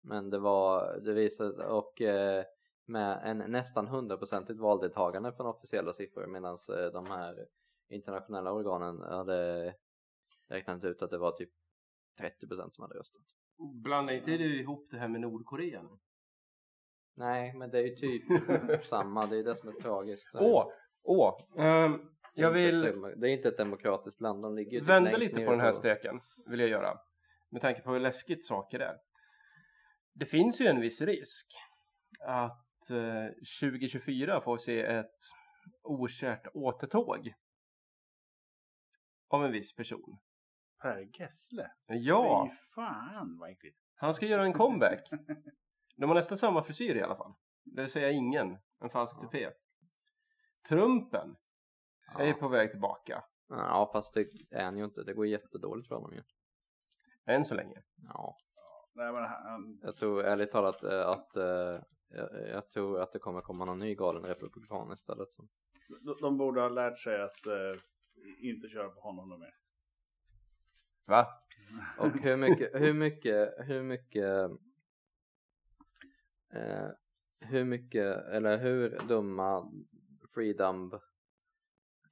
Men det var, det visade och eh, med en nästan 100% valdeltagande från officiella siffror medan eh, de här internationella organen hade räknat ut att det var typ 30% som hade röstat. Blanda inte du ihop det här med Nordkorea nu? Nej, men det är ju typ samma, det är det som är tragiskt. Åh! Åh! ehm, jag Det är inte vill Det är inte ett demokratiskt land, de ligger ju typ vända lite på den här steken. Vill jag göra. Med tanke på hur läskigt saker är. Det finns ju en viss risk att eh, 2024 får se ett okärt återtåg av en viss person. Per Gessle? Ja, Fy fan vad äckligt. han ska göra en comeback. De har nästan samma frisyr i alla fall. Det vill säga ingen, en falsk tupé. Trumpen är ju Ja. på väg tillbaka. ja, fast det är han ju inte. Det går jättedåligt för honom ju. Än så länge. Ja, Nej men han, jag tror ärligt talat eh, att eh, jag, jag tror att det kommer komma någon ny galen republikan istället. Som, de, de borde ha lärt sig att eh, inte köra på honom något mer. Va? och hur mycket, hur mycket, hur mycket eh, hur mycket eller hur dumma freedom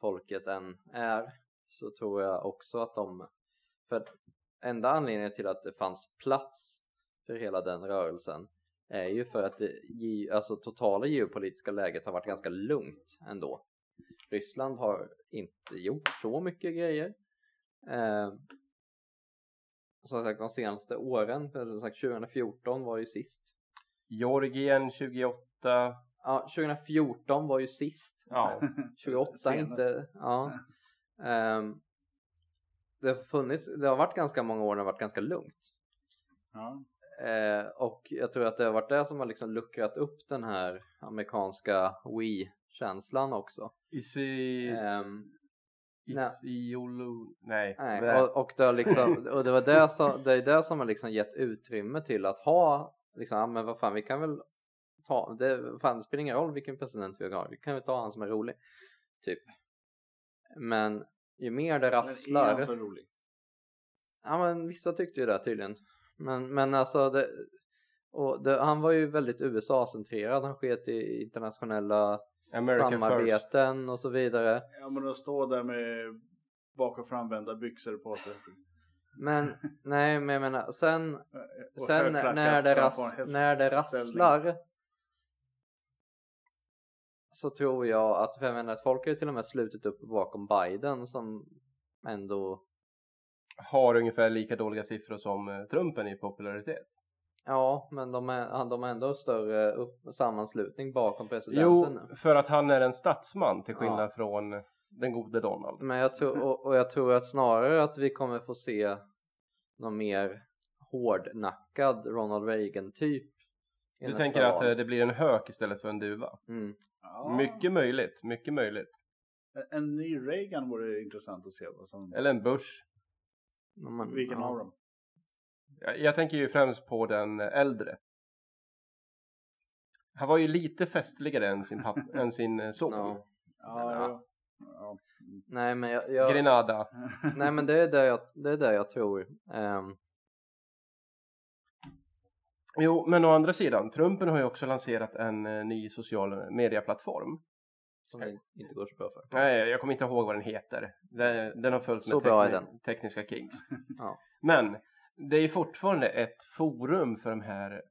folket än är så tror jag också att de för enda anledningen till att det fanns plats för hela den rörelsen är ju för att det ge- alltså totala geopolitiska läget har varit ganska lugnt ändå. Ryssland har inte gjort så mycket grejer. Eh, som sagt de senaste åren, som sagt 2014 var ju sist. Georgien 28. Ja, 2014 var ju sist. Ja. 28 Senast. inte, ja. Ehm, det har funnits, det har varit ganska många år när det har varit ganska lugnt. Ja. Eh, och jag tror att det har varit det som har liksom luckrat upp den här amerikanska Wii-känslan också. Isi... Nej. Isiolu... Nej. nej, Blä. och, och, det har liksom, och det var det som, det är det som har liksom gett utrymme till att ha, liksom, ja, men vad fan vi kan väl ta, det, fan, det spelar ingen roll vilken president vi har, vi kan väl ta han som är rolig. Typ. Men ju mer det Men är rasslar. han så rolig? Ja men vissa tyckte ju det tydligen. Men, men alltså det, och det, han var ju väldigt USA-centrerad. Han sket i internationella America first. samarbeten och så vidare. Ja men att stå där med bak och framvända byxor på sig. Men nej men jag menar sen, sen när det, ras, när det rasslar så tror jag att, för jag menar att folk har ju till och med slutit upp bakom Biden som ändå Har ungefär lika dåliga siffror som eh, Trumpen i popularitet. Ja, men de är, de har ändå större upp, sammanslutning bakom presidenten Jo, för att han är en statsman till skillnad Ja. från den gode Donald. Men jag tror, och, och jag tror att snarare att vi kommer få se någon mer hårdnackad Ronald Reagan typ. Du tänker att eh, det blir en hök istället för en duva? Mm. Ja. Mycket möjligt, mycket möjligt. En- En ny Reagan vore intressant att se. Vad som, Eller en Bush. Ja, men, vilken ja. av dem? Jag, jag tänker ju främst på den äldre. Han var ju lite festligare än sin, papp, än sin eh, son. Ja. Ja, Ja. Nej men jag, jag Grenada. nej men det är det jag, det är det jag tror. Ehm, Jo, men å andra sidan, Trumpen har ju också lanserat en eh, ny social medieplattform. som det inte går så bra för. Nej, jag kommer inte ihåg vad den heter. Den, den har följt Så med bra är tekni- tekniska kings. Ja. Men det är ju fortfarande ett forum för de här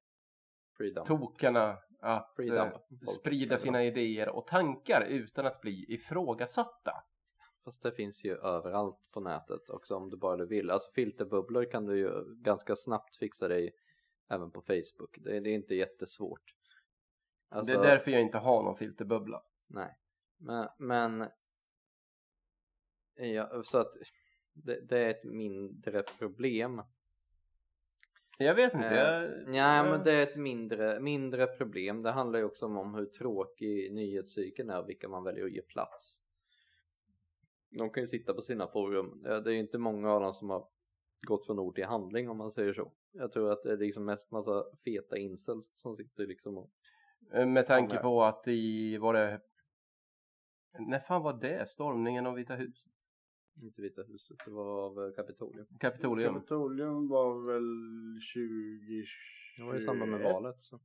Freedom. tokarna att Freedom. eh, Folk sprida sina idéer och tankar utan att bli ifrågasatta. Fast det finns ju överallt på nätet också om du bara vill. Alltså filterbubblor kan du ju ganska snabbt fixa dig även på Facebook. Det, det är inte jättesvårt. Alltså, Det är därför jag inte har någon filterbubbla. Nej, men, men ja, så att det, det är ett mindre problem. Jag vet inte. Eh, jag, Ja, jag- men det är ett mindre, mindre problem. Det handlar ju också om hur tråkig nyhetscykeln är och vilka man väljer att ge plats. De kan ju sitta på sina forum. Eh, Det är ju inte många av dem som har gått från ord till handling om man säger så. Jag tror att det är liksom mest massa feta incels som sitter liksom och Eh, Med tanke på att i, var det, när fan var det? Stormningen av Vita huset? inte Vita huset, det var av eh, Kapitolium. Kapitolium? Kapitolium var väl 20... Det var i samband med valet så.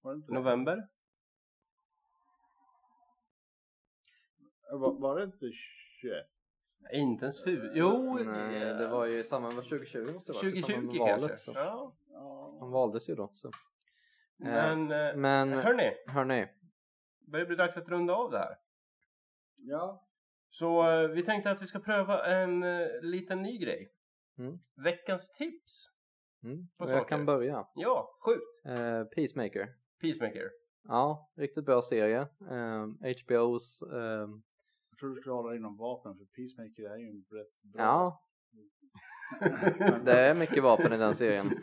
Var det inte? November? Var, var det inte 21? Inte en su... Jo! Nej, eh, det var ju med 2020 måste det vara. i 2020 samband med kanske? valet, så. Ja. Han valdes ju då så. Eh, Men, eh, Men hörni, hörni, börjar bli dags att runda av det här. ja. Så eh, vi tänkte att vi ska pröva en eh, liten ny grej. Mm. Veckans tips. mm, På och jag saker. kan börja. Ja, skjut! Eh, Peacemaker. Peacemaker. Ja, riktigt bra serie. Eh, HBO's eh, tror du skulle hålla inom vapen för Peacemaker är ju en rätt bra... Ja, det är mycket vapen i den serien.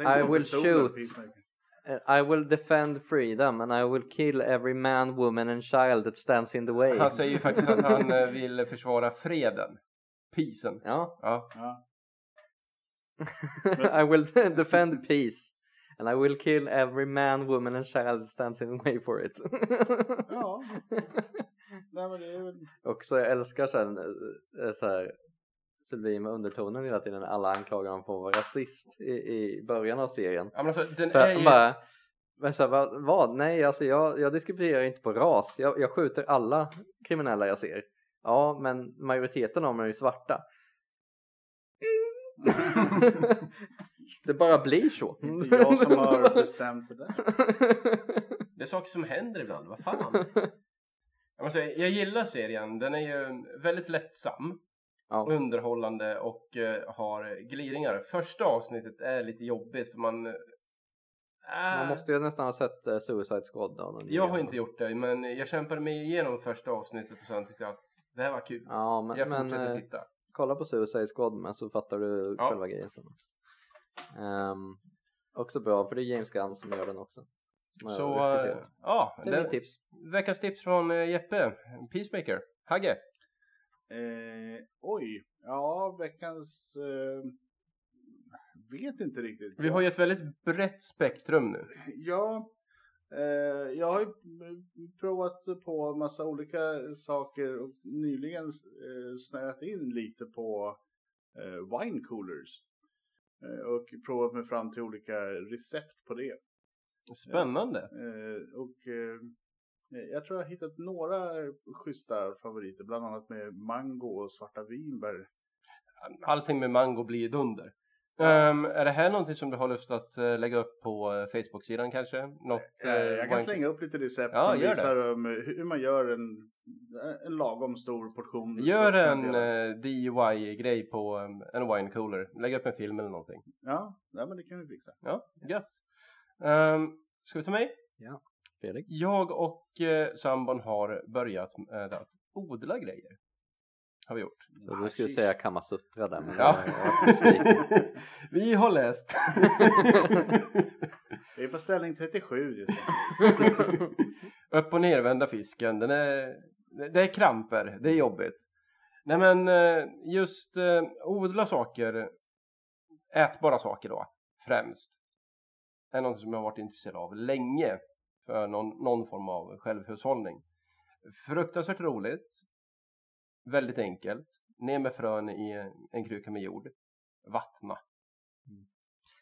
I will shoot. Eh, I will defend freedom and I will kill every man, woman and child that stands in the way. Han säger ju faktiskt att han eh, vill försvara freden. Peacen. Ja, Ja. Ja. I will defend peace and I will kill every man, woman and child that stands in the way for it. ja. Nej men det är väl... Också jag älskar sen eh, så här sublima undertonen hela tiden när alla anklagar honom för att vara rasist i, i början av serien. Ja, men alltså, den För är att de bara, men så här, vad, vad? Nej, alltså jag, jag diskriminerar inte på ras. Jag, jag skjuter alla kriminella jag ser. Ja, men majoriteten av dem är ju svarta. det bara blir så. Inte jag som har bestämt det där. Det är saker som händer ibland, vad fan. Alltså, jag gillar serien, den är ju väldigt lättsam, ja. underhållande och eh, har gliringar. Första avsnittet är lite jobbigt för man... eh, Man måste ju nästan ha sett uh, Suicide Squad. Då, Jag har inte gjort det, men jag kämpade mig igenom första avsnittet och sen tyckte jag att det här var kul. Ja, men, jag men fortsätter eh, titta. kolla på Suicide Squad med så fattar du Ja. själva grejen sen också. Ehm, också bra, för det är James Gunn som gör den också. Har Så, eh, ja, det är mitt tips. veckans tips från eh, Jeppe, Peacemaker. Hagge, Eh, oj. Ja, veckans... Eh, vet inte riktigt. vi har ju ett väldigt brett spektrum nu. Ja, eh, jag har ju provat på massa olika saker och nyligen eh, snöat in lite på eh, wine coolers. Eh, och provat mig fram till olika recept på det. Spännande. Eh, och eh, jag tror jag har hittat några schyssta favoriter, bland annat med mango och svarta vinbär. Allting med mango blir dunder. Ehm, är det här någonting som du har lust att eh, lägga upp på eh, Facebook-sidan kanske? Något, Eh, jag kan slänga upp lite recept Ja, som visar um, hur man gör en, en lagom stor portion. Gör en eh, DIY-grej på um, en wine cooler. Lägg upp en film eller någonting. Ja, ja, men det kan vi fixa. Ja, gött. Um, ska vi ta mig? Fredrik? Jag och eh, sambon har börjat med att odla grejer. Har vi gjort. Så du skulle säga Kamasutra där men Ja. vi har läst. Vi är på ställning 37 just nu. Upp och nervända fisken. Den är, det är kramper. Det är jobbigt. Nej men eh, just eh, odla saker. Ätbara saker då. Främst. Är något som jag har varit intresserad av länge. För någon, någon form av självhushållning. Fruktansvärt roligt. Väldigt enkelt. Ner med frön i en kruka med jord. Vattna.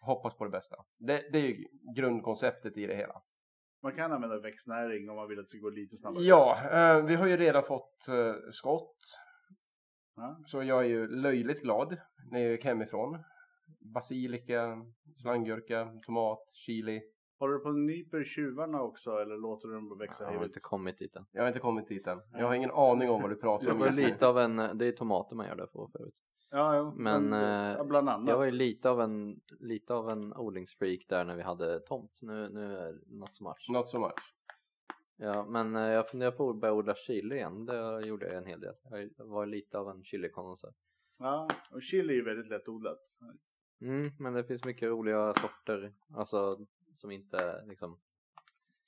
Hoppas på det bästa. Det, det är ju grundkonceptet i det hela. Man kan använda växtnäring om man vill att det ska gå lite snabbare. Ja, eh, vi har ju redan fått eh, skott. Ja. Så jag är ju löjligt glad när jag gick hemifrån. Basilika, slanggurka, tomat, chili. Håller du på nyper tjuvarna också eller låter du dem växa Jag har inte kommit dit än. Jag har inte kommit dit än. Jag har ingen aning om vad du pratar Jag om. var just nu. lite av en, det är tomater man gör det på förut. Ja, jo, Men, eh, ja, bland annat. Jag var ju lite av en, lite av en odlingsfreak där när vi hade tomt. Nu, nu är det not so much. Not so much. Ja, men eh, jag funderar på att börja odla chili igen. Det gjorde jag en hel del. Jag var lite av en chilikonnässör. Ja, och chili är väldigt lättodlat. Mm, men det finns mycket roliga sorter, alltså som inte liksom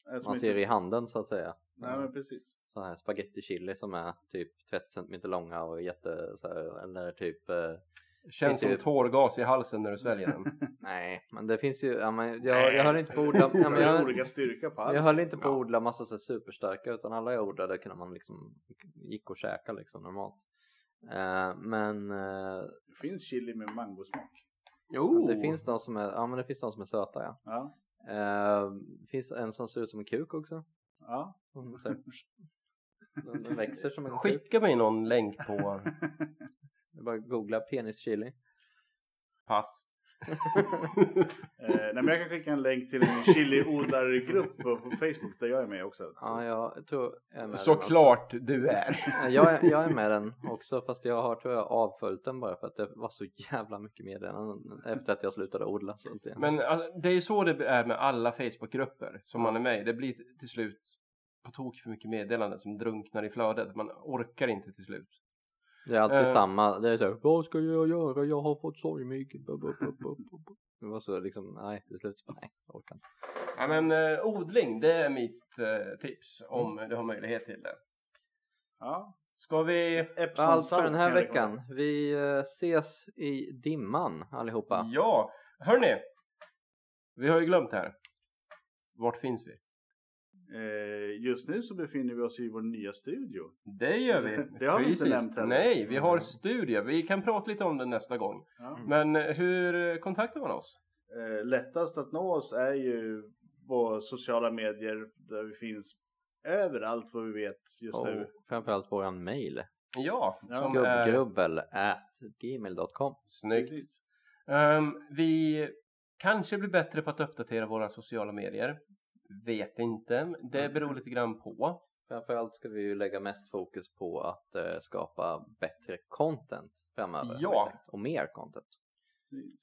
som man inte- ser i handeln så att säga. Nej, men precis. Sådana här spaghetti chili som är typ 30 cm långa och jätte så här, eller typ eh, Känns som ju- tårgas i halsen när du sväljer den. nej, men det finns ju, ja, men jag, jag höll inte på att odla, ja, men jag, olika styrka på allt. jag höll inte på att odla massa så superstarka utan alla jag odlade kunde man liksom gick och käka liksom normalt. Eh, men eh, Det finns chili med mangosmak. Jo! det finns de som är, ja men det finns de som är söta ja. Ja, Eh, det finns en som ser ut som en kuk också. ja. Som så här, den, den växer som en kuk. Skicka mig någon länk på är bara googla penischili. pass. Eh, nej, men jag kan skicka en länk till en chiliodlargrupp på, på Facebook där jag är med också. Ja, jag tror jag är med den Såklart du är. Jag, är- jag är med den också fast jag har tror jag avföljt den bara för att det var så jävla mycket meddelanden efter att jag slutade odla. Så att jag, Men alltså, det är ju så det är med alla Facebookgrupper som man är med i. Det blir till slut på tok för mycket meddelanden som drunknar i flödet. Man orkar inte till slut. Det är alltid eh. samma. Det är så här, vad ska jag göra? Jag har fått sorgmygg. Det var så liksom, nej till slut, nej jag orkar inte. Ja, men eh, odling, det är mitt eh, tips om du har möjlighet till det. Ja. Ska vi? Epsom Allt för salt den här veckan. Vi eh, ses i dimman allihopa. Ja, hörni. Vi har ju glömt här. Vart finns vi? Eh, just nu så befinner vi oss i vår nya studio. Det gör vi. Det har vi inte fysiskt. nämnt heller. Nej, vi har Mm. studio. Vi kan prata lite om det nästa gång. Ja. Men eh, hur kontaktar man oss? Eh, lättast att nå oss är ju på sociala medier där vi finns överallt vad vi vet just Och nu. framförallt våran mail. Ja, Ja. som Gubbgrubbel at gmail.com. snyggt. Ehm, vi kanske blir bättre på att uppdatera våra sociala medier. Vet inte. Det beror lite grann på. Framförallt ska vi ju lägga mest fokus på att eh, skapa bättre content framöver. Ja. tänkt. Och mer content.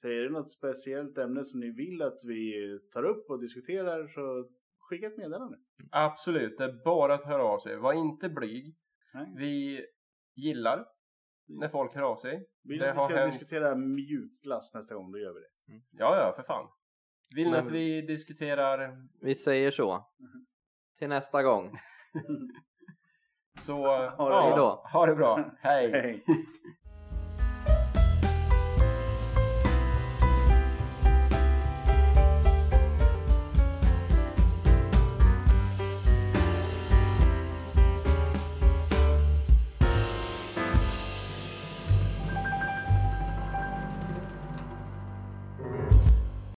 Så är det något speciellt ämne som ni vill att vi tar upp och diskuterar så skicka ett meddelande. Absolut, det är bara att höra av sig. Var inte blyg. Nej. Vi gillar när folk hör av sig. Vill Det vi ska hänt. diskutera mjukglass nästa gång, då gör vi det. Ja, ja, för fan. Vill ni att vi diskuterar Vi säger så. Till nästa gång. så... det ja. Ha det bra. Hej. Hej.